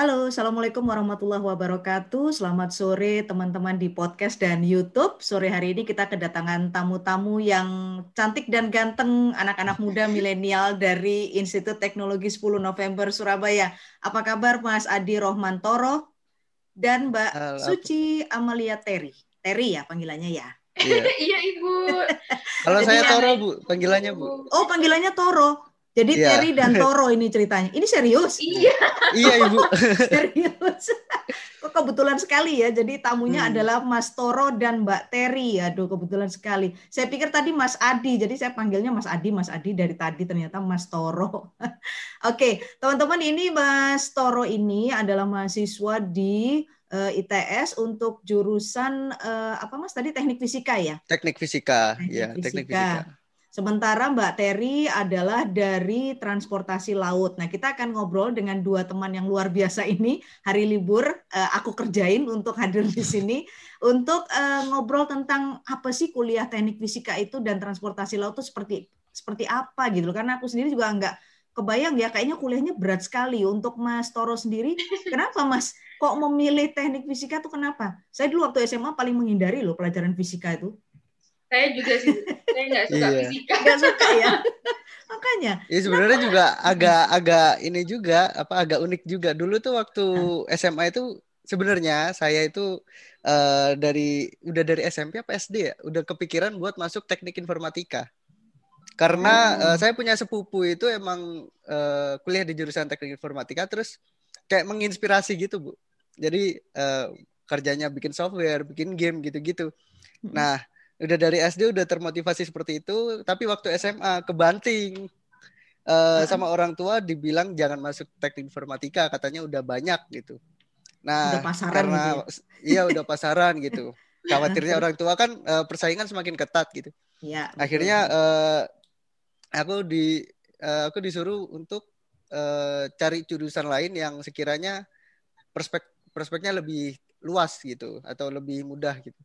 Halo, Assalamualaikum warahmatullahi wabarakatuh. Selamat sore teman-teman di podcast dan YouTube. Sore hari ini kita kedatangan tamu-tamu yang cantik dan ganteng, anak-anak muda milenial dari Institut Teknologi 10 November Surabaya. Apa kabar Mas Adi Rohmantoro dan Mbak Halo. Suci Amalia Terry? Terry ya panggilannya ya? Iya, iya Ibu. Kalau saya Toro Bu, panggilannya Bu. Oh, panggilannya Toro. Jadi yeah. Terry dan Toro ini ceritanya. Ini serius? Iya. iya Ibu. serius. Kok kebetulan sekali ya. Jadi tamunya hmm. adalah Mas Toro dan Mbak Terry. Aduh kebetulan sekali. Saya pikir tadi Mas Adi. Jadi saya panggilnya Mas Adi, Mas Adi dari tadi ternyata Mas Toro. Oke, teman-teman ini Mas Toro ini adalah mahasiswa di uh, eh, ITS untuk jurusan uh, apa Mas tadi teknik fisika ya? Teknik fisika, teknik ya, fisika. teknik fisika. Sementara Mbak Terry adalah dari transportasi laut. Nah, kita akan ngobrol dengan dua teman yang luar biasa ini. Hari libur uh, aku kerjain untuk hadir di sini untuk uh, ngobrol tentang apa sih kuliah teknik fisika itu dan transportasi laut itu seperti seperti apa gitu. Karena aku sendiri juga nggak kebayang ya kayaknya kuliahnya berat sekali untuk Mas Toro sendiri. Kenapa Mas kok memilih teknik fisika itu kenapa? Saya dulu waktu SMA paling menghindari loh pelajaran fisika itu saya juga sih saya nggak suka iya. fisika. Nggak suka ya? Makanya. Ya sebenarnya juga agak-agak ini juga apa agak unik juga. Dulu tuh waktu nah. SMA itu sebenarnya saya itu uh, dari udah dari SMP apa SD ya? Udah kepikiran buat masuk teknik informatika. Karena oh. uh, saya punya sepupu itu emang uh, kuliah di jurusan teknik informatika terus kayak menginspirasi gitu bu. Jadi uh, kerjanya bikin software bikin game gitu-gitu. Nah udah dari SD udah termotivasi seperti itu tapi waktu SMA kebanting. Uh, sama orang tua dibilang jangan masuk teknik informatika katanya udah banyak gitu. Nah karena gitu ya? iya udah pasaran gitu. Khawatirnya orang tua kan uh, persaingan semakin ketat gitu. Ya, akhirnya uh, aku di uh, aku disuruh untuk uh, cari jurusan lain yang sekiranya perspek perspeknya lebih luas gitu atau lebih mudah gitu.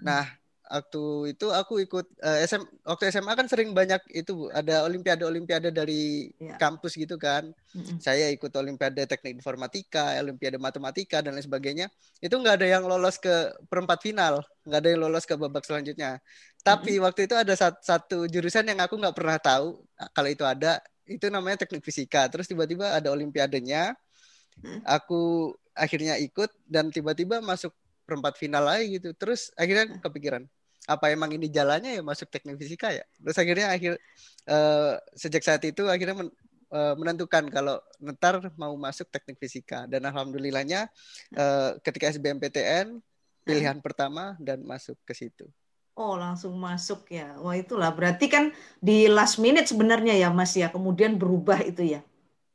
Nah waktu itu aku ikut uh, eh, SM waktu SMA kan sering banyak itu Bu, ada olimpiade olimpiade dari ya. kampus gitu kan. Mm-hmm. Saya ikut olimpiade teknik informatika, olimpiade matematika dan lain sebagainya. Itu nggak ada yang lolos ke perempat final, nggak ada yang lolos ke babak selanjutnya. Tapi mm-hmm. waktu itu ada satu, satu jurusan yang aku nggak pernah tahu kalau itu ada, itu namanya teknik fisika. Terus tiba-tiba ada olimpiadenya. Aku akhirnya ikut dan tiba-tiba masuk perempat final lagi gitu. Terus akhirnya kepikiran, apa emang ini jalannya ya masuk teknik fisika ya terus akhirnya akhir uh, sejak saat itu akhirnya men, uh, menentukan kalau ntar mau masuk teknik fisika dan alhamdulillahnya uh, ketika SBMPTN pilihan hmm. pertama dan masuk ke situ Oh, langsung masuk ya. Wah, itulah berarti kan di last minute sebenarnya ya, Mas ya. Kemudian berubah itu ya.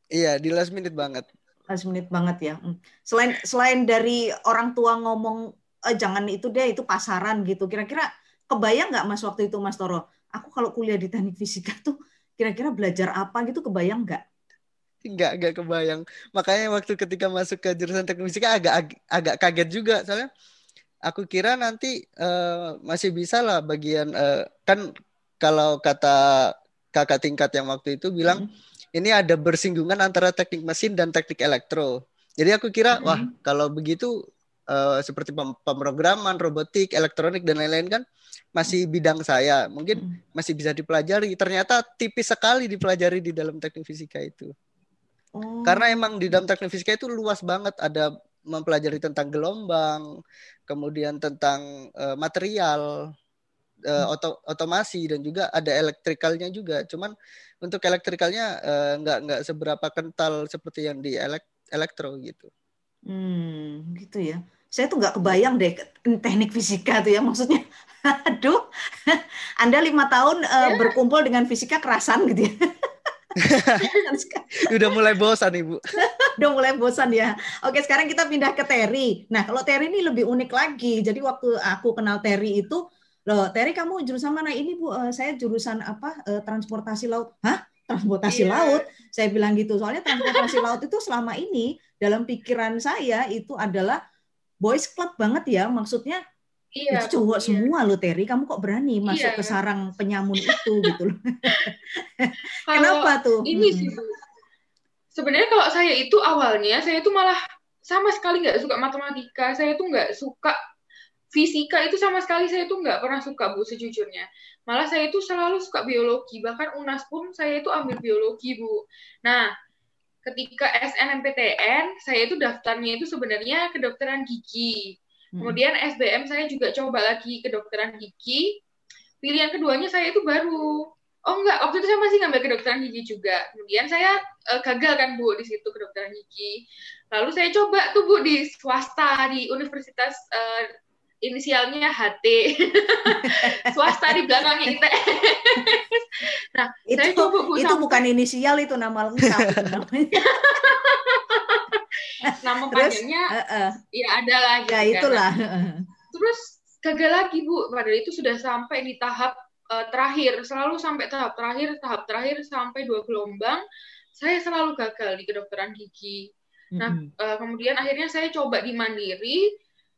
Iya, di last minute banget. Last minute banget ya. Hmm. Selain selain dari orang tua ngomong eh, jangan itu deh itu pasaran gitu. Kira-kira kebayang nggak mas waktu itu mas Toro? Aku kalau kuliah di teknik fisika tuh kira-kira belajar apa gitu kebayang nggak? Nggak nggak kebayang. Makanya waktu ketika masuk ke jurusan teknik fisika agak ag agak kaget juga. Soalnya aku kira nanti uh, masih bisa lah bagian uh, kan kalau kata kakak tingkat yang waktu itu bilang hmm. ini ada bersinggungan antara teknik mesin dan teknik elektro. Jadi aku kira hmm. wah kalau begitu uh, seperti pemrograman, robotik, elektronik dan lain-lain kan masih bidang saya. Mungkin hmm. masih bisa dipelajari. Ternyata tipis sekali dipelajari di dalam teknik fisika itu. Oh. Karena emang di dalam teknik fisika itu luas banget. Ada mempelajari tentang gelombang, kemudian tentang uh, material, uh, oto otomasi dan juga ada elektrikalnya juga. Cuman untuk elektrikalnya uh, nggak nggak seberapa kental seperti yang di elek elektro gitu. Hmm, gitu ya saya tuh nggak kebayang deh teknik fisika tuh ya maksudnya. Aduh anda lima tahun uh, berkumpul dengan fisika kerasan gitu ya. Udah mulai bosan ibu. Udah mulai bosan ya. Oke sekarang kita pindah ke Terry. Nah kalau Terry ini lebih unik lagi. Jadi waktu aku kenal Terry itu loh Terry kamu jurusan mana ini bu? Uh, saya jurusan apa? Uh, transportasi laut. Hah? Transportasi yeah. laut? Saya bilang gitu. Soalnya transportasi laut itu selama ini dalam pikiran saya itu adalah boys club banget ya maksudnya Iya, itu cowok iya. semua lo Terry, kamu kok berani iya. masuk ke sarang penyamun itu gitu loh. Kenapa tuh? Ini hmm. sih sebenarnya kalau saya itu awalnya saya itu malah sama sekali nggak suka matematika saya tuh nggak suka fisika itu sama sekali saya tuh nggak pernah suka bu sejujurnya malah saya itu selalu suka biologi bahkan unas pun saya itu ambil biologi bu nah ketika SNMPTN saya itu daftarnya itu sebenarnya kedokteran gigi hmm. kemudian SBM saya juga coba lagi kedokteran gigi pilihan keduanya saya itu baru Oh enggak, waktu itu saya masih ngambil kedokteran gigi juga. Kemudian saya uh, gagal kan Bu di situ kedokteran gigi. Lalu saya coba tuh Bu di swasta di Universitas uh, inisialnya HT. swasta di belakangnya ITS. nah, itu, saya coba itu bukan inisial itu nama lengkap namanya. nama panjangnya uh, uh. ya ada lah gitu ya kan. itulah. Terus gagal lagi Bu, padahal itu sudah sampai di tahap uh, terakhir, selalu sampai tahap terakhir, tahap terakhir sampai dua gelombang, saya selalu gagal di kedokteran gigi. Nah, mm-hmm. uh, kemudian akhirnya saya coba di Mandiri.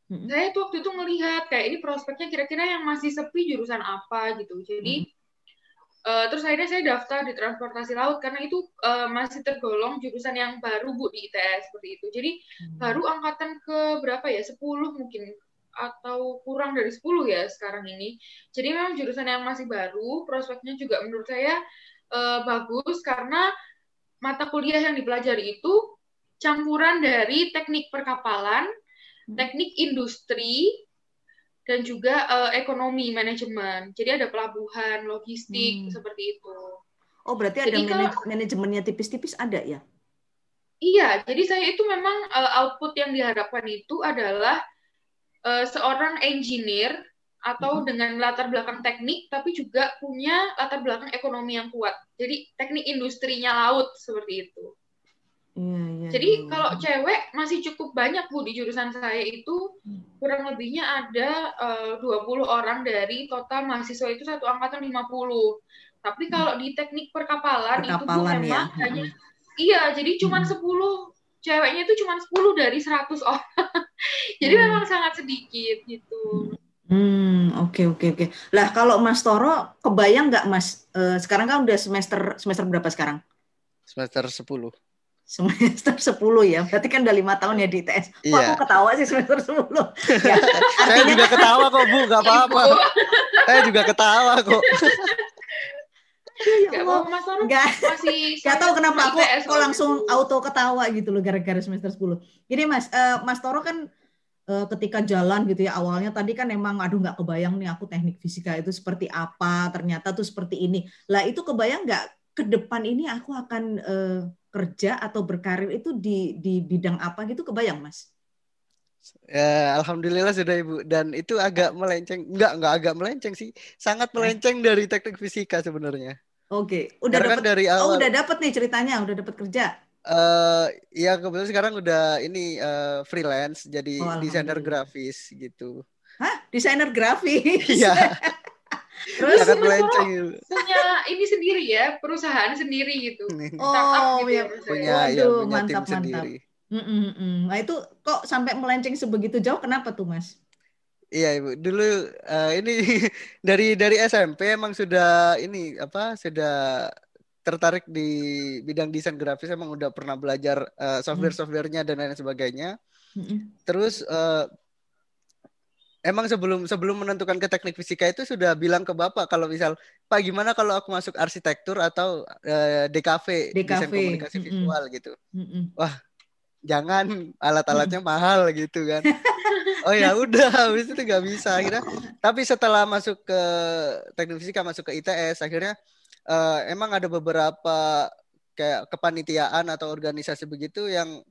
Mm-hmm. Saya tuh waktu itu melihat kayak ini prospeknya kira-kira yang masih sepi jurusan apa gitu. Jadi mm-hmm. Uh, terus akhirnya saya daftar di transportasi laut karena itu uh, masih tergolong jurusan yang baru bu di ITS seperti itu. Jadi hmm. baru angkatan ke berapa ya? 10 mungkin atau kurang dari 10 ya sekarang ini. Jadi memang jurusan yang masih baru, prospeknya juga menurut saya uh, bagus karena mata kuliah yang dipelajari itu campuran dari teknik perkapalan, hmm. Teknik industri, dan juga uh, ekonomi manajemen. Jadi ada pelabuhan, logistik hmm. seperti itu. Oh berarti jadi ada kalau, manajemennya tipis-tipis ada ya? Iya, jadi saya itu memang uh, output yang diharapkan itu adalah uh, seorang engineer atau hmm. dengan latar belakang teknik tapi juga punya latar belakang ekonomi yang kuat. Jadi teknik industrinya laut seperti itu. Ya, ya, Jadi ya, kalau cewek masih cukup banyak Bu di jurusan saya itu hmm. kurang lebihnya ada eh, uh, 20 orang dari total mahasiswa itu satu angkatan 50. Tapi hmm. kalau di teknik perkapalan, perkapalan itu Bu memang ya. hanya iya jadi cuma hmm. 10 ceweknya itu cuma 10 dari 100 orang. Jadi hmm. memang sangat sedikit gitu. Hmm, oke okay, oke okay, oke. Okay. Lah kalau Mas Toro kebayang nggak Mas uh, sekarang kan udah semester semester berapa sekarang? Semester 10. Semester 10 ya. Berarti kan udah lima tahun ya di ITS. Kok iya. aku ketawa sih semester 10. ya, Saya juga ketawa kok, Bu, nggak apa-apa. Saya juga ketawa kok. ya Allah. Mas Gak, masih gak tahu kenapa aku kok langsung auto ketawa gitu loh gara-gara semester 10. Jadi Mas, uh, Mas Toro kan uh, ketika jalan gitu ya awalnya tadi kan emang aduh nggak kebayang nih aku teknik fisika itu seperti apa ternyata tuh seperti ini lah itu kebayang nggak ke depan ini aku akan uh, kerja atau berkarir itu di di bidang apa gitu kebayang mas Ya, alhamdulillah sudah ibu dan itu agak melenceng, enggak enggak agak melenceng sih, sangat melenceng dari teknik fisika sebenarnya. Oke, udah dapat dari oh, awal. Oh, udah dapat nih ceritanya, udah dapat kerja. Uh, ya kebetulan sekarang udah ini uh, freelance jadi oh, desainer grafis gitu. Hah? Desainer grafis? Iya. Terus Sangat melenceng. punya ini sendiri ya, perusahaan sendiri gitu. Oh, gitu ya, ya punya, ya, punya mantap, tim mantap. sendiri. Mm -mm. Nah itu kok sampai melenceng sebegitu jauh, kenapa tuh mas? Iya ibu, dulu uh, ini dari dari SMP emang sudah ini apa sudah tertarik di bidang desain grafis emang udah pernah belajar uh, software-softwarenya dan lain sebagainya. Terus uh, emang sebelum sebelum menentukan ke teknik fisika itu sudah bilang ke bapak kalau misal pak gimana kalau aku masuk arsitektur atau uh, DKV, DKV desain komunikasi mm -hmm. visual gitu. Mm -hmm. Wah jangan alat-alatnya mahal gitu kan. oh ya udah habis itu nggak bisa akhirnya tapi setelah masuk ke teknik fisika masuk ke ITS akhirnya uh, emang ada beberapa kayak kepanitiaan atau organisasi begitu yang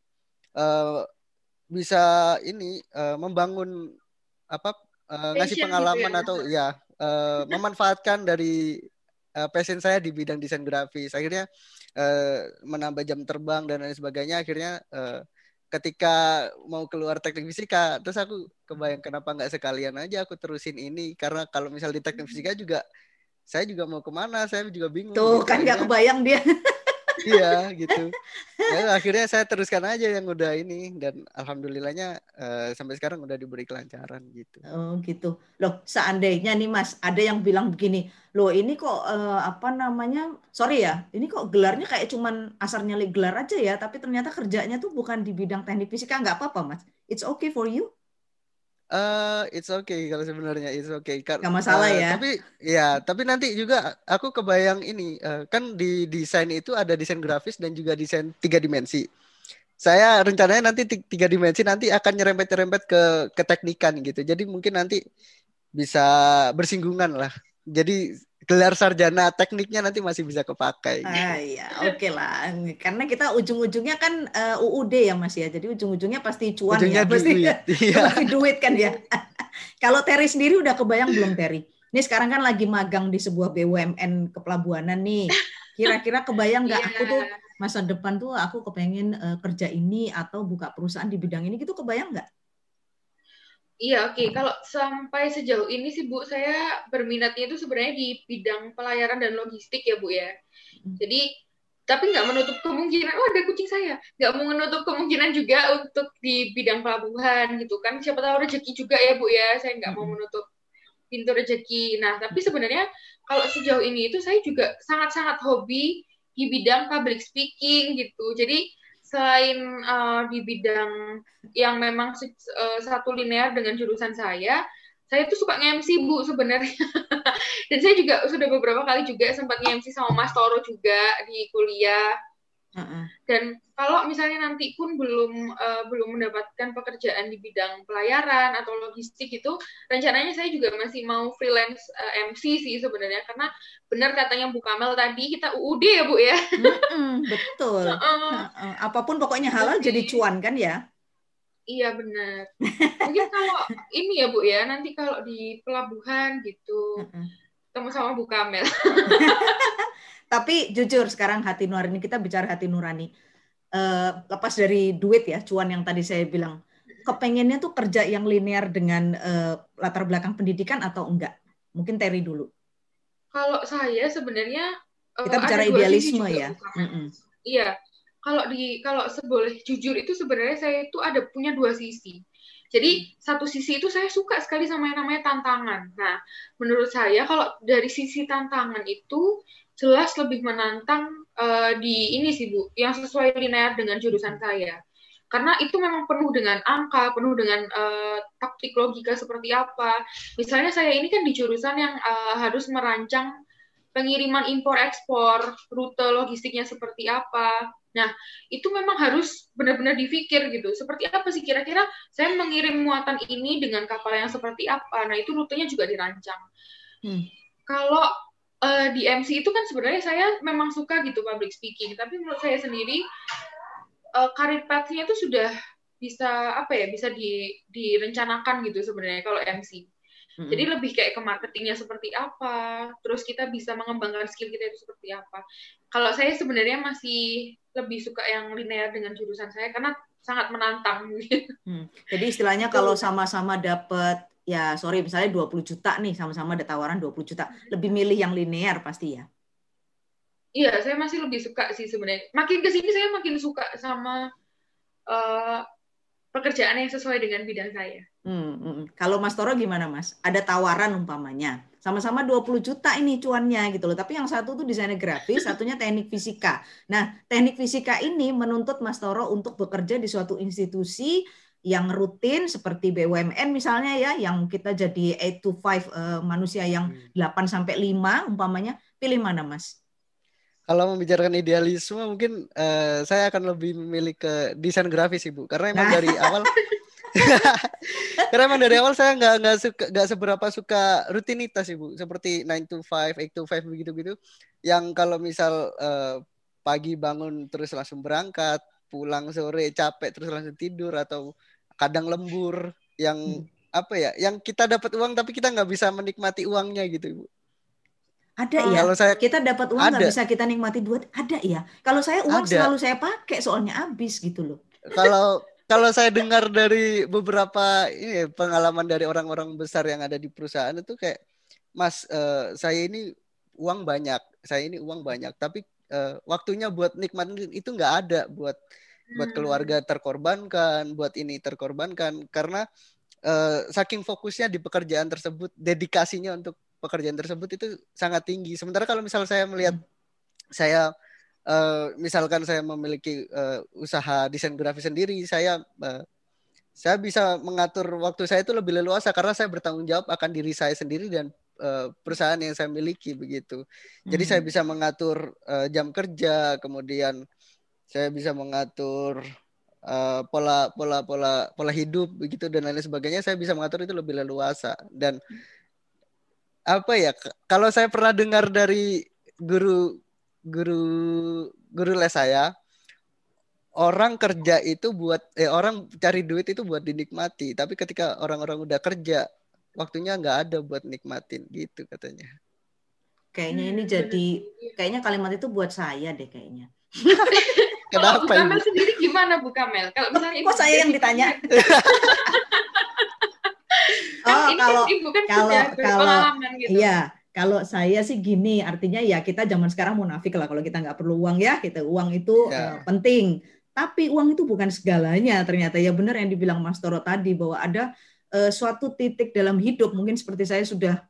uh, bisa ini uh, membangun apa uh, ngasih pengalaman gitu ya. atau ya uh, memanfaatkan dari uh, passion saya di bidang desain grafis. Akhirnya uh, menambah jam terbang dan lain sebagainya. Akhirnya uh, ketika mau keluar teknik fisika terus aku kebayang kenapa nggak sekalian aja aku terusin ini. Karena kalau misal di teknik fisika juga saya juga mau ke mana saya juga bingung tuh gitu. kan nggak kebayang dia iya gitu. Ya, akhirnya saya teruskan aja yang udah ini dan alhamdulillahnya uh, sampai sekarang udah diberi kelancaran gitu. Oh gitu. Loh seandainya nih mas ada yang bilang begini loh ini kok uh, apa namanya sorry ya ini kok gelarnya kayak cuman asal nyali gelar aja ya tapi ternyata kerjanya tuh bukan di bidang teknik fisika. Nggak apa-apa mas. It's okay for you Uh, it's okay kalau sebenarnya it's okay. Gak masalah uh, ya. Tapi ya, tapi nanti juga aku kebayang ini uh, kan di desain itu ada desain grafis dan juga desain tiga dimensi. Saya rencananya nanti tiga dimensi nanti akan nyerempet-nyerempet ke keteknikan gitu. Jadi mungkin nanti bisa bersinggungan lah. Jadi gelar sarjana tekniknya nanti masih bisa kepakai. Gitu. Ah iya, oke okay lah. Karena kita ujung-ujungnya kan uh, eh, UUD ya Mas ya. Jadi ujung-ujungnya pasti cuan ujungnya ya, pasti duit. Iya. pasti duit kan ya. Kalau Terry sendiri udah kebayang belum Terry? Ini sekarang kan lagi magang di sebuah BUMN kepelabuhanan nih. Kira-kira kebayang nggak yeah. aku tuh masa depan tuh aku kepengen uh, kerja ini atau buka perusahaan di bidang ini gitu kebayang nggak? Iya, oke. Okay. Kalau sampai sejauh ini sih Bu, saya berminatnya itu sebenarnya di bidang pelayaran dan logistik ya Bu ya. Hmm. Jadi, tapi nggak menutup kemungkinan, oh ada kucing saya, nggak mau menutup kemungkinan juga untuk di bidang pelabuhan gitu kan. Siapa tahu rezeki juga ya Bu ya, saya nggak mau hmm. menutup pintu rezeki. Nah, tapi sebenarnya kalau sejauh ini itu saya juga sangat-sangat hobi di bidang public speaking gitu. Jadi, selain uh, di bidang yang memang uh, satu linear dengan jurusan saya, saya tuh suka nge-MC Bu sebenarnya. Dan saya juga sudah beberapa kali juga sempat nge-MC sama Mas Toro juga di kuliah. Dan kalau misalnya nanti pun belum uh, belum mendapatkan pekerjaan di bidang pelayaran atau logistik itu, rencananya saya juga masih mau freelance uh, eh, MC sih sebenarnya karena benar katanya Bu Kamel tadi kita UUD ya Bu ya. Betul. uh, uh, apa pun pokoknya halal jadi cuan kan ya. Iya benar. Mungkin kalau ini ya Bu ya, nanti kalau di pelabuhan gitu, ketemu sama Bu Kamel. Tapi jujur sekarang hati nurani kita bicara hati nurani. Uh, lepas dari duit ya, cuan yang tadi saya bilang, kepengennya tuh kerja yang linear dengan uh, latar belakang pendidikan atau enggak? Mungkin Terry dulu. Kalau saya sebenarnya uh, kita bicara idealisme ya. Mm -mm. Iya. Kalau di kalau seboleh jujur itu sebenarnya saya itu ada punya dua sisi. Jadi satu sisi itu saya suka sekali sama yang namanya tantangan. Nah, menurut saya kalau dari sisi tantangan itu jelas lebih menantang uh, di ini sih Bu, yang sesuai linear dengan jurusan saya. Karena itu memang penuh dengan angka, penuh dengan uh, taktik logika seperti apa. Misalnya saya ini kan di jurusan yang uh, harus merancang pengiriman impor ekspor, rute logistiknya seperti apa. Nah, itu memang harus benar-benar dipikir gitu. Seperti apa sih kira-kira saya mengirim muatan ini dengan kapal yang seperti apa? Nah, itu rutenya juga dirancang. Hmm. Kalau uh, di MC itu kan sebenarnya saya memang suka gitu public speaking, tapi menurut saya sendiri uh, karir path-nya itu sudah bisa apa ya bisa di, direncanakan gitu sebenarnya kalau MC. Mm-hmm. Jadi lebih kayak ke marketingnya seperti apa, terus kita bisa mengembangkan skill kita itu seperti apa. Kalau saya sebenarnya masih lebih suka yang linear dengan jurusan saya karena sangat menantang. Hmm. Jadi istilahnya kalau sama-sama dapat ya sorry misalnya 20 juta nih sama-sama ada tawaran 20 juta. Lebih milih yang linear pasti ya? Iya saya masih lebih suka sih sebenarnya. Makin ke sini saya makin suka sama uh, pekerjaan yang sesuai dengan bidang saya. Hmm, hmm, hmm. kalau Mas Toro gimana Mas? Ada tawaran umpamanya? Sama-sama 20 juta ini cuannya gitu loh. Tapi yang satu tuh desainer grafis satunya teknik fisika. Nah teknik fisika ini menuntut Mas Toro untuk bekerja di suatu institusi yang rutin seperti BUMN misalnya ya yang kita jadi 8 to 5 uh, eh, manusia yang 8 hmm. sampai 5 umpamanya pilih mana Mas? Kalau membicarakan idealisme mungkin uh, saya akan lebih memilih ke desain grafis Ibu karena emang nah. dari awal karena emang dari awal saya nggak nggak suka nggak seberapa suka rutinitas ibu seperti 9 to 5, 8 to 5 begitu gitu yang kalau misal uh, pagi bangun terus langsung berangkat pulang sore capek terus langsung tidur atau kadang lembur yang hmm. apa ya yang kita dapat uang tapi kita nggak bisa menikmati uangnya gitu ibu ada ya? kalau saya kita dapat uang nggak bisa kita nikmati duit? Ada ya? Kalau saya uang ada. selalu saya pakai soalnya habis gitu loh. Kalau kalau saya dengar dari beberapa ini pengalaman dari orang-orang besar yang ada di perusahaan itu kayak mas uh, saya ini uang banyak saya ini uang banyak tapi uh, waktunya buat nikmatin itu nggak ada buat buat hmm. keluarga terkorbankan, buat ini terkorbankan karena uh, saking fokusnya di pekerjaan tersebut, dedikasinya untuk pekerjaan tersebut itu sangat tinggi. Sementara kalau misal saya melihat hmm. saya uh, misalkan saya memiliki uh, usaha desain grafis sendiri, saya uh, saya bisa mengatur waktu saya itu lebih leluasa karena saya bertanggung jawab akan diri saya sendiri dan uh, perusahaan yang saya miliki begitu. Jadi hmm. saya bisa mengatur uh, jam kerja, kemudian saya bisa mengatur uh, pola pola pola pola hidup begitu dan lain sebagainya saya bisa mengatur itu lebih leluasa. Dan apa ya kalau saya pernah dengar dari guru guru guru les saya orang kerja itu buat eh orang cari duit itu buat dinikmati. Tapi ketika orang-orang udah kerja waktunya nggak ada buat nikmatin gitu katanya. Kayaknya ini jadi kayaknya kalimat itu buat saya deh kayaknya Kenapa Bu Kamel sendiri gimana Bu Kamel? Kalau misalnya Kok saya yang ditanya? Kan oh, kan kalau ibu kan kalau kalau gitu. Iya, kalau saya sih gini, artinya ya kita zaman sekarang munafik lah kalau kita nggak perlu uang ya, kita uang itu yeah. uh, penting. Tapi uang itu bukan segalanya ternyata ya benar yang dibilang Mas Toro tadi bahwa ada uh, suatu titik dalam hidup mungkin seperti saya sudah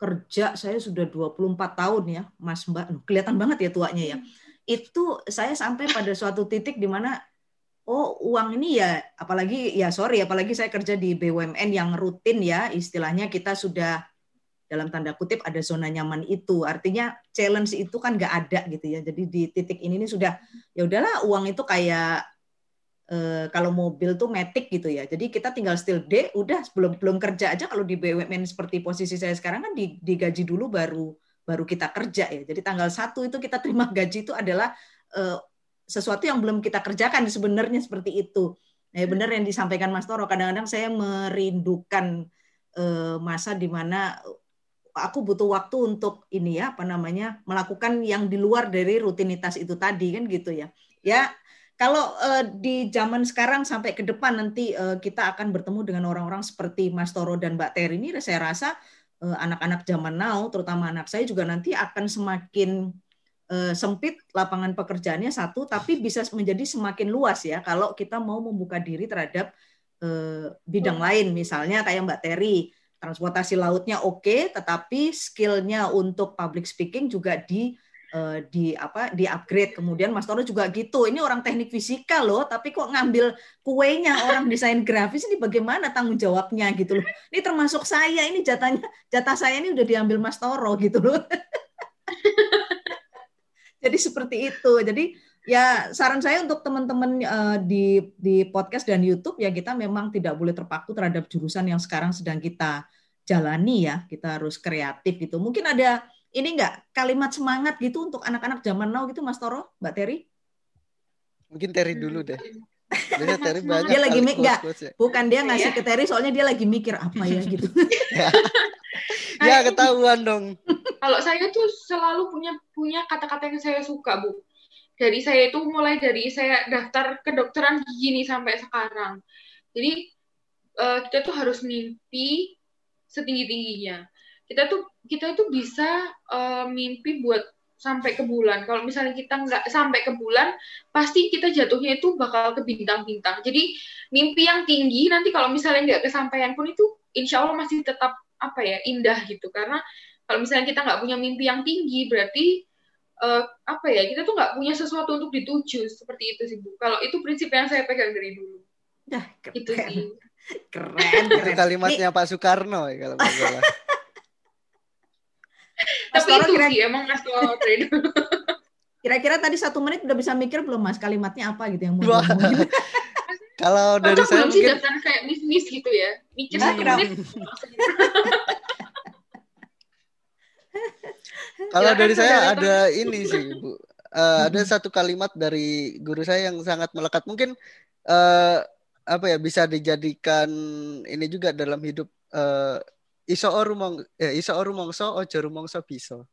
kerja saya sudah 24 tahun ya Mas Mbak kelihatan banget ya tuanya ya itu saya sampai pada suatu titik di mana oh uang ini ya apalagi ya sorry apalagi saya kerja di BUMN yang rutin ya istilahnya kita sudah dalam tanda kutip ada zona nyaman itu. Artinya challenge itu kan nggak ada gitu ya. Jadi di titik ini ini sudah ya udahlah uang itu kayak eh, kalau mobil tuh metik gitu ya. Jadi kita tinggal still D udah belum belum kerja aja. Kalau di BUMN seperti posisi saya sekarang kan digaji dulu baru baru kita kerja ya. Jadi tanggal satu itu kita terima gaji itu adalah uh, sesuatu yang belum kita kerjakan sebenarnya seperti itu. Nah, benar yang disampaikan Mas Toro. Kadang-kadang saya merindukan uh, masa di mana aku butuh waktu untuk ini ya apa namanya melakukan yang di luar dari rutinitas itu tadi kan gitu ya. Ya kalau uh, di zaman sekarang sampai ke depan nanti uh, kita akan bertemu dengan orang-orang seperti Mas Toro dan Mbak Ter ini, saya rasa anak-anak zaman now, terutama anak saya juga nanti akan semakin uh, sempit lapangan pekerjaannya satu, tapi bisa menjadi semakin luas ya kalau kita mau membuka diri terhadap uh, bidang lain, misalnya kayak Mbak Terry, transportasi lautnya oke, okay, tetapi skillnya untuk public speaking juga di uh, di apa di upgrade kemudian Mas Toro juga gitu ini orang teknik fisika loh tapi kok ngambil kuenya orang desain grafis? Ini bagaimana tanggung jawabnya? Gitu loh. Ini termasuk saya ini jatahnya jatah saya ini udah diambil Mas Toro gitu loh. Jadi seperti itu. Jadi ya saran saya untuk teman-teman uh, di di podcast dan YouTube ya kita memang tidak boleh terpaku terhadap jurusan yang sekarang sedang kita jalani ya. Kita harus kreatif gitu. Mungkin ada ini enggak kalimat semangat gitu untuk anak-anak zaman now gitu Mas Toro, Mbak Terry? Mungkin Terry dulu deh. Biasanya Terry banyak dia lagi mikir enggak, ya. bukan dia ngasih ke Terry soalnya dia lagi mikir apa ya gitu. ya ketahuan dong. Kalau saya tuh selalu punya punya kata-kata yang saya suka, Bu. Dari saya itu mulai dari saya daftar kedokteran gigi nih sampai sekarang. Jadi uh, kita tuh harus mimpi setinggi-tingginya kita tuh kita itu bisa uh, mimpi buat sampai ke bulan. Kalau misalnya kita nggak sampai ke bulan, pasti kita jatuhnya itu bakal ke bintang-bintang. Jadi mimpi yang tinggi nanti kalau misalnya nggak kesampaian pun itu insya Allah masih tetap apa ya indah gitu. Karena kalau misalnya kita nggak punya mimpi yang tinggi, berarti uh, apa ya kita tuh nggak punya sesuatu untuk dituju seperti itu sih bu. Kalau itu prinsip yang saya pegang dari dulu. Nah, keren. Itu sih. Keren, keren. Itu kalimatnya Pak Soekarno ya kalau nggak Tapi itu kira... sih emang Mas Toro Kira-kira tadi satu menit udah bisa mikir belum Mas kalimatnya apa gitu yang mau Kalau dari saya mungkin... sih daftar kayak miss-miss gitu ya. Mikir nah, satu menit. Kalau dari saya ada ini sih, Bu. Uh, ada satu kalimat dari guru saya yang sangat melekat. Mungkin uh, apa ya bisa dijadikan ini juga dalam hidup uh, iso rumong eh, iso rumongso ojo rumongso bisa.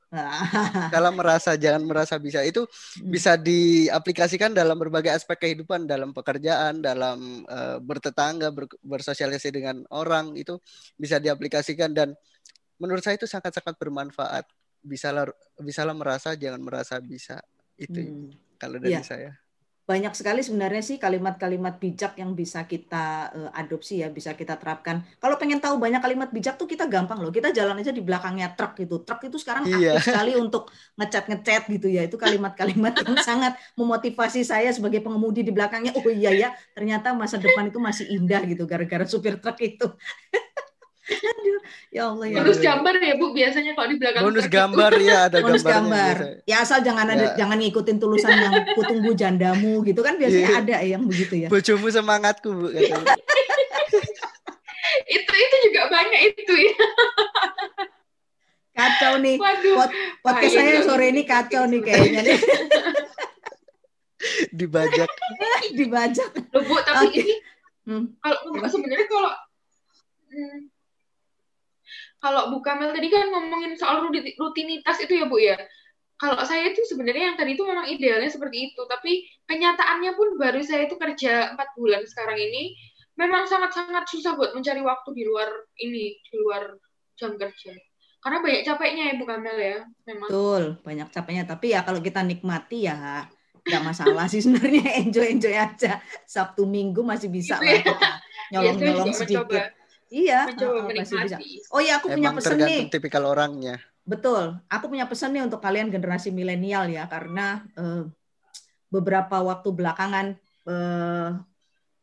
Kalau merasa jangan merasa bisa itu hmm. bisa diaplikasikan dalam berbagai aspek kehidupan dalam pekerjaan, dalam uh, bertetangga, ber, bersosialisasi dengan orang itu bisa diaplikasikan dan menurut saya itu sangat-sangat bermanfaat. bisalah bisalah merasa jangan merasa bisa itu hmm. kalau dari ya. saya banyak sekali sebenarnya sih kalimat-kalimat bijak yang bisa kita uh, adopsi ya, bisa kita terapkan. Kalau pengen tahu banyak kalimat bijak tuh kita gampang loh. Kita jalan aja di belakangnya truk gitu. Truk itu sekarang iya. aktif sekali untuk ngecat-ngecat gitu ya. Itu kalimat-kalimat yang sangat memotivasi saya sebagai pengemudi di belakangnya. Oh iya ya, ternyata masa depan itu masih indah gitu gara-gara supir truk itu. Aduh, ya Allah ya. Bonus gambar ya Bu biasanya kalau di belakang. Bonus gambar ya ada Bonus gambar. Ya asal jangan ada ya. jangan ngikutin tulisan yang kutunggu jandamu gitu kan biasanya yeah. ada yang begitu ya. Bojomu semangatku Bu itu itu juga banyak itu ya. Kacau nih. Waduh. Pod podcast saya sore ini kacau nih kayaknya nih. Dibajak. Dibajak. Loh, Bu, tapi okay. ini hmm. kalau sebenarnya kalau hmm, kalau Bu Kamel tadi kan ngomongin soal rutinitas itu ya Bu ya. Kalau saya itu sebenarnya yang tadi itu memang idealnya seperti itu, tapi kenyataannya pun baru saya itu kerja empat bulan sekarang ini, memang sangat-sangat susah buat mencari waktu di luar ini, di luar jam kerja. Karena banyak capeknya ya Bu Kamel ya, memang. Betul, banyak capeknya. Tapi ya kalau kita nikmati ya nggak masalah sih sebenarnya enjoy enjoy aja Sabtu Minggu masih bisa lah kita nyolong nyolong sedikit. Mencoba Iya. Bisa. Oh iya, aku punya pesan nih. tipikal orangnya. Betul. Aku punya pesan nih untuk kalian generasi milenial ya, karena uh, beberapa waktu belakangan uh,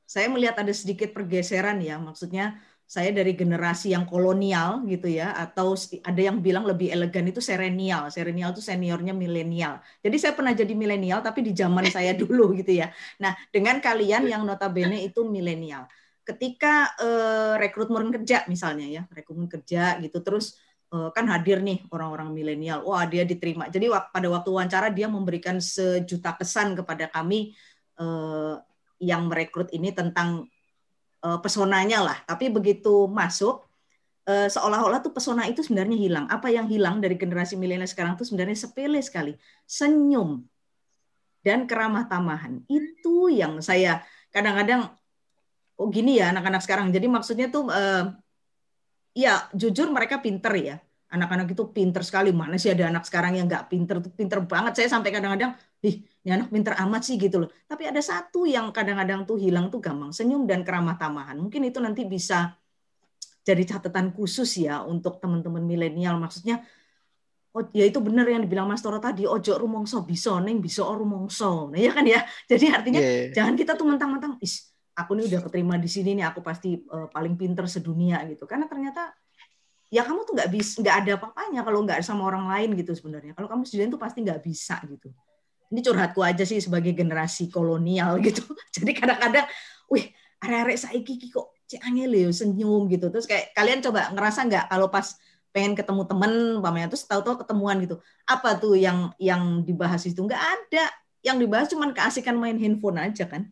saya melihat ada sedikit pergeseran ya. Maksudnya saya dari generasi yang kolonial gitu ya, atau ada yang bilang lebih elegan itu serenial. Serenial itu seniornya milenial. Jadi saya pernah jadi milenial, tapi di zaman saya dulu gitu ya. Nah, dengan kalian yang notabene itu milenial ketika uh, rekrutmen kerja misalnya ya rekrutmen kerja gitu terus uh, kan hadir nih orang-orang milenial wah dia diterima. Jadi pada waktu wawancara dia memberikan sejuta kesan kepada kami uh, yang merekrut ini tentang uh, pesonanya lah. Tapi begitu masuk uh, seolah-olah tuh pesona itu sebenarnya hilang. Apa yang hilang dari generasi milenial sekarang tuh sebenarnya sepele sekali. Senyum dan keramah tamahan. Itu yang saya kadang-kadang oh gini ya anak-anak sekarang. Jadi maksudnya tuh uh, ya jujur mereka pinter ya. Anak-anak itu pinter sekali. Mana sih ada anak sekarang yang nggak pinter pinter banget. Saya sampai kadang-kadang, ih ini anak pinter amat sih gitu loh. Tapi ada satu yang kadang-kadang tuh hilang tuh gampang senyum dan keramah tamahan. Mungkin itu nanti bisa jadi catatan khusus ya untuk teman-teman milenial. Maksudnya oh ya itu benar yang dibilang Mas Toro tadi ojo rumongso bisa neng bisa rumongso nah ya kan ya jadi artinya yeah. jangan kita tuh mentang-mentang is aku ini udah keterima di sini nih aku pasti uh, paling pinter sedunia gitu. Karena ternyata ya kamu tuh nggak bisa nggak ada apa-apanya kalau nggak sama orang lain gitu sebenarnya. Kalau kamu student tuh pasti nggak bisa gitu. Ini curhatku aja sih sebagai generasi kolonial gitu. Jadi kadang-kadang wih arek-arek saiki kok cek angel ya senyum gitu. Terus kayak kalian coba ngerasa nggak kalau pas pengen ketemu temen pamannya terus tahu-tahu ketemuan gitu. Apa tuh yang yang dibahas itu? Nggak ada. Yang dibahas cuma keasikan main handphone aja kan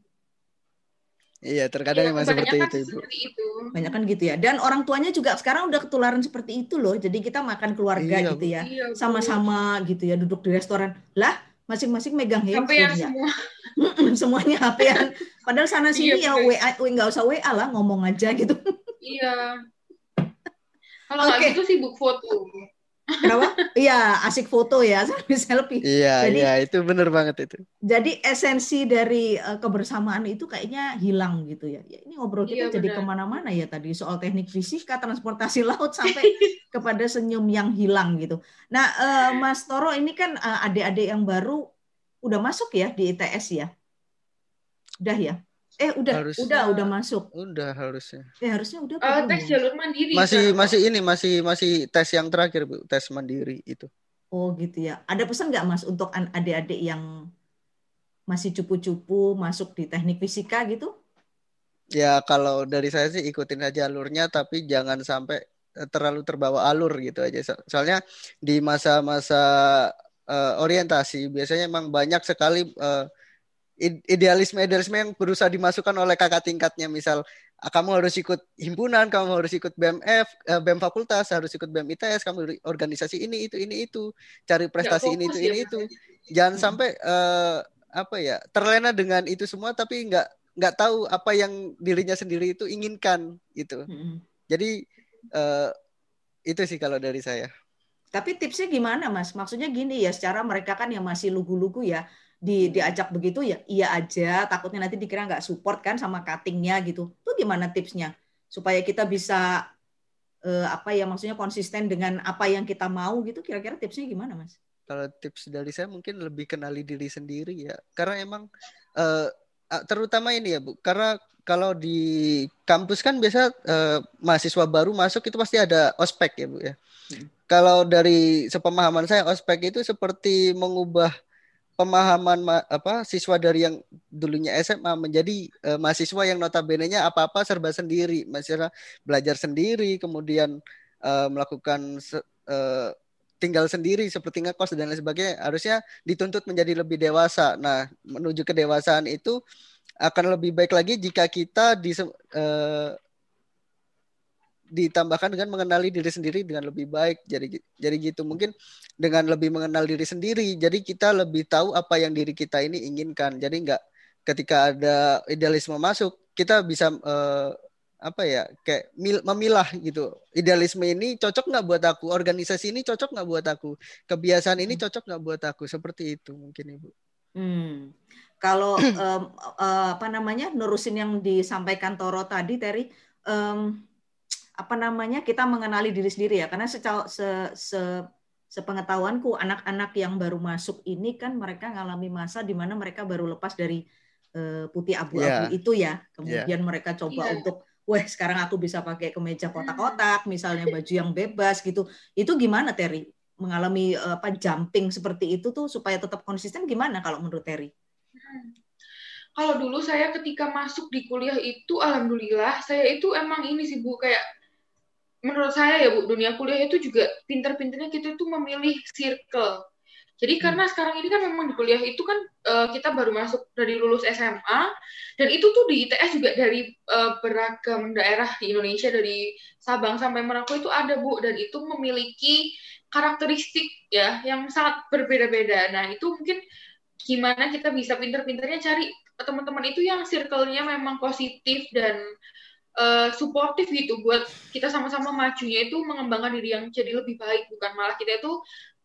Iya, terkadang ya, memang seperti itu, Ibu. itu. Banyak kan gitu ya. Dan orang tuanya juga sekarang udah ketularan seperti itu loh. Jadi kita makan keluarga iya, gitu ya. Iya, sama-sama gitu ya duduk di restoran. Lah, masing-masing megang handphone ya. Semua. Semuanya HP-an. Padahal sana iya, sini iya, ya WA, nggak usah WA lah, ngomong aja gitu. Iya. Kalau okay. gitu sibuk foto. Kenapa? Iya, asik foto ya, selfie selfie. Iya, jadi, iya, itu benar banget itu. Jadi esensi dari uh, kebersamaan itu kayaknya hilang gitu ya. ya ini ngobrol kita iya, jadi ke mana-mana ya tadi soal teknik fisika, transportasi laut sampai kepada senyum yang hilang gitu. Nah, uh, Mas Toro ini kan uh, adik-adik yang baru udah masuk ya di ITS ya? Udah ya? Eh udah harusnya, udah udah masuk. Udah harusnya. Eh harusnya udah. Uh, tes jalur mandiri. Masih kan? masih ini masih masih tes yang terakhir Bu, tes mandiri itu. Oh gitu ya. Ada pesan nggak Mas untuk adik-adik yang masih cupu-cupu masuk di teknik fisika gitu? Ya kalau dari saya sih ikutin aja alurnya tapi jangan sampai eh, terlalu terbawa alur gitu aja. Soalnya di masa-masa uh, orientasi biasanya emang banyak sekali uh, idealisme idealisme yang berusaha dimasukkan oleh kakak tingkatnya. Misal ah, kamu harus ikut himpunan kamu harus ikut BMF eh, BEM fakultas harus ikut BEM ITS kamu organisasi ini itu ini itu cari prestasi ya, ini itu ya, ini itu. jangan hmm. sampai uh, apa ya terlena dengan itu semua tapi nggak nggak tahu apa yang dirinya sendiri itu inginkan itu hmm. jadi uh, itu sih kalau dari saya Tapi tipsnya gimana, Mas? Maksudnya gini ya, secara mereka kan yang masih lugu-lugu ya, di diajak begitu ya iya aja takutnya nanti dikira nggak support kan sama cuttingnya gitu. Itu gimana tipsnya? Supaya kita bisa eh, apa ya maksudnya konsisten dengan apa yang kita mau gitu kira-kira tipsnya gimana mas? Kalau tips dari saya mungkin lebih kenali diri sendiri ya. Karena emang eh, terutama ini ya bu karena kalau di kampus kan biasa eh, mahasiswa baru masuk itu pasti ada ospek ya bu ya. Hmm. Kalau dari sepemahaman saya ospek itu seperti mengubah pemahaman apa siswa dari yang dulunya SMA menjadi uh, mahasiswa yang notabene-nya apa-apa serba sendiri, masih belajar sendiri, kemudian uh, melakukan uh, tinggal sendiri seperti ngekos dan lain sebagainya harusnya dituntut menjadi lebih dewasa. Nah, menuju kedewasaan itu akan lebih baik lagi jika kita di ditambahkan dengan mengenali diri sendiri dengan lebih baik. Jadi jadi gitu mungkin dengan lebih mengenal diri sendiri. Jadi kita lebih tahu apa yang diri kita ini inginkan. Jadi nggak ketika ada idealisme masuk kita bisa uh, apa ya kayak memilah gitu idealisme ini cocok nggak buat aku organisasi ini cocok nggak buat aku kebiasaan ini hmm. cocok nggak buat aku seperti itu mungkin ibu hmm. kalau um, uh, apa namanya nurusin yang disampaikan Toro tadi Terry um, apa namanya kita mengenali diri sendiri ya karena secara se, se sepengetahuanku anak-anak yang baru masuk ini kan mereka ngalami masa di mana mereka baru lepas dari uh, putih abu-abu yeah. itu ya kemudian yeah. mereka coba yeah. untuk wah sekarang aku bisa pakai kemeja kotak-kotak misalnya baju yang bebas gitu itu gimana Terry mengalami uh, apa jumping seperti itu tuh supaya tetap konsisten gimana kalau menurut Terry? Hmm. Kalau dulu saya ketika masuk di kuliah itu alhamdulillah saya itu emang ini sih Bu kayak menurut saya ya Bu, dunia kuliah itu juga pinter-pinternya kita tuh memilih circle. Jadi hmm. karena sekarang ini kan memang di kuliah itu kan uh, kita baru masuk dari lulus SMA dan itu tuh di ITS juga dari uh, beragam daerah di Indonesia dari Sabang sampai Merauke itu ada Bu dan itu memiliki karakteristik ya yang sangat berbeda-beda. Nah, itu mungkin gimana kita bisa pinter-pinternya cari teman-teman itu yang circle-nya memang positif dan uh, suportif gitu buat kita sama-sama majunya itu mengembangkan diri yang jadi lebih baik bukan malah kita itu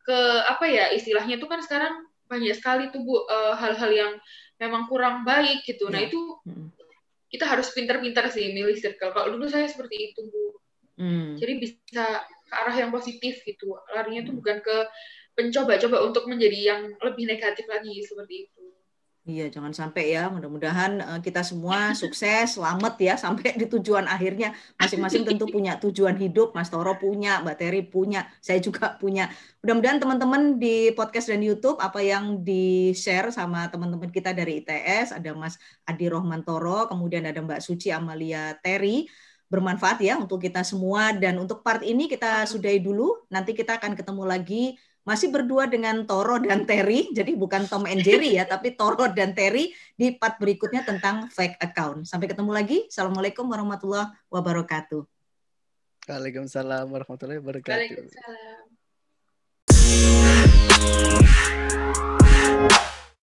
ke apa ya istilahnya itu kan sekarang banyak sekali tuh bu uh, hal-hal yang memang kurang baik gitu. Nah iya. itu kita harus pintar-pintar sih milih circle. Kalau dulu saya seperti itu bu. Hmm. Jadi bisa ke arah yang positif gitu. Larinya tuh bukan ke pencoba-coba untuk menjadi yang lebih negatif lagi seperti itu. Iya, jangan sampai ya. Mudah-mudahan uh, kita semua sukses, selamat ya sampai di tujuan akhirnya. Masing-masing tentu punya tujuan hidup. Mas Toro punya, Mbak Teri punya, saya juga punya. Mudah-mudahan teman-teman di podcast dan YouTube apa yang di-share sama teman-teman kita dari ITS, ada Mas Adi Rohman Toro, kemudian ada Mbak Suci Amalia Teri bermanfaat ya untuk kita semua dan untuk part ini kita sudahi dulu. Nanti kita akan ketemu lagi masih berdua dengan Toro dan Terry, jadi bukan Tom and Jerry ya, tapi Toro dan Terry di part berikutnya tentang fake account. Sampai ketemu lagi. Assalamualaikum warahmatullahi wabarakatuh. Waalaikumsalam warahmatullahi wabarakatuh. Waalaikumsalam.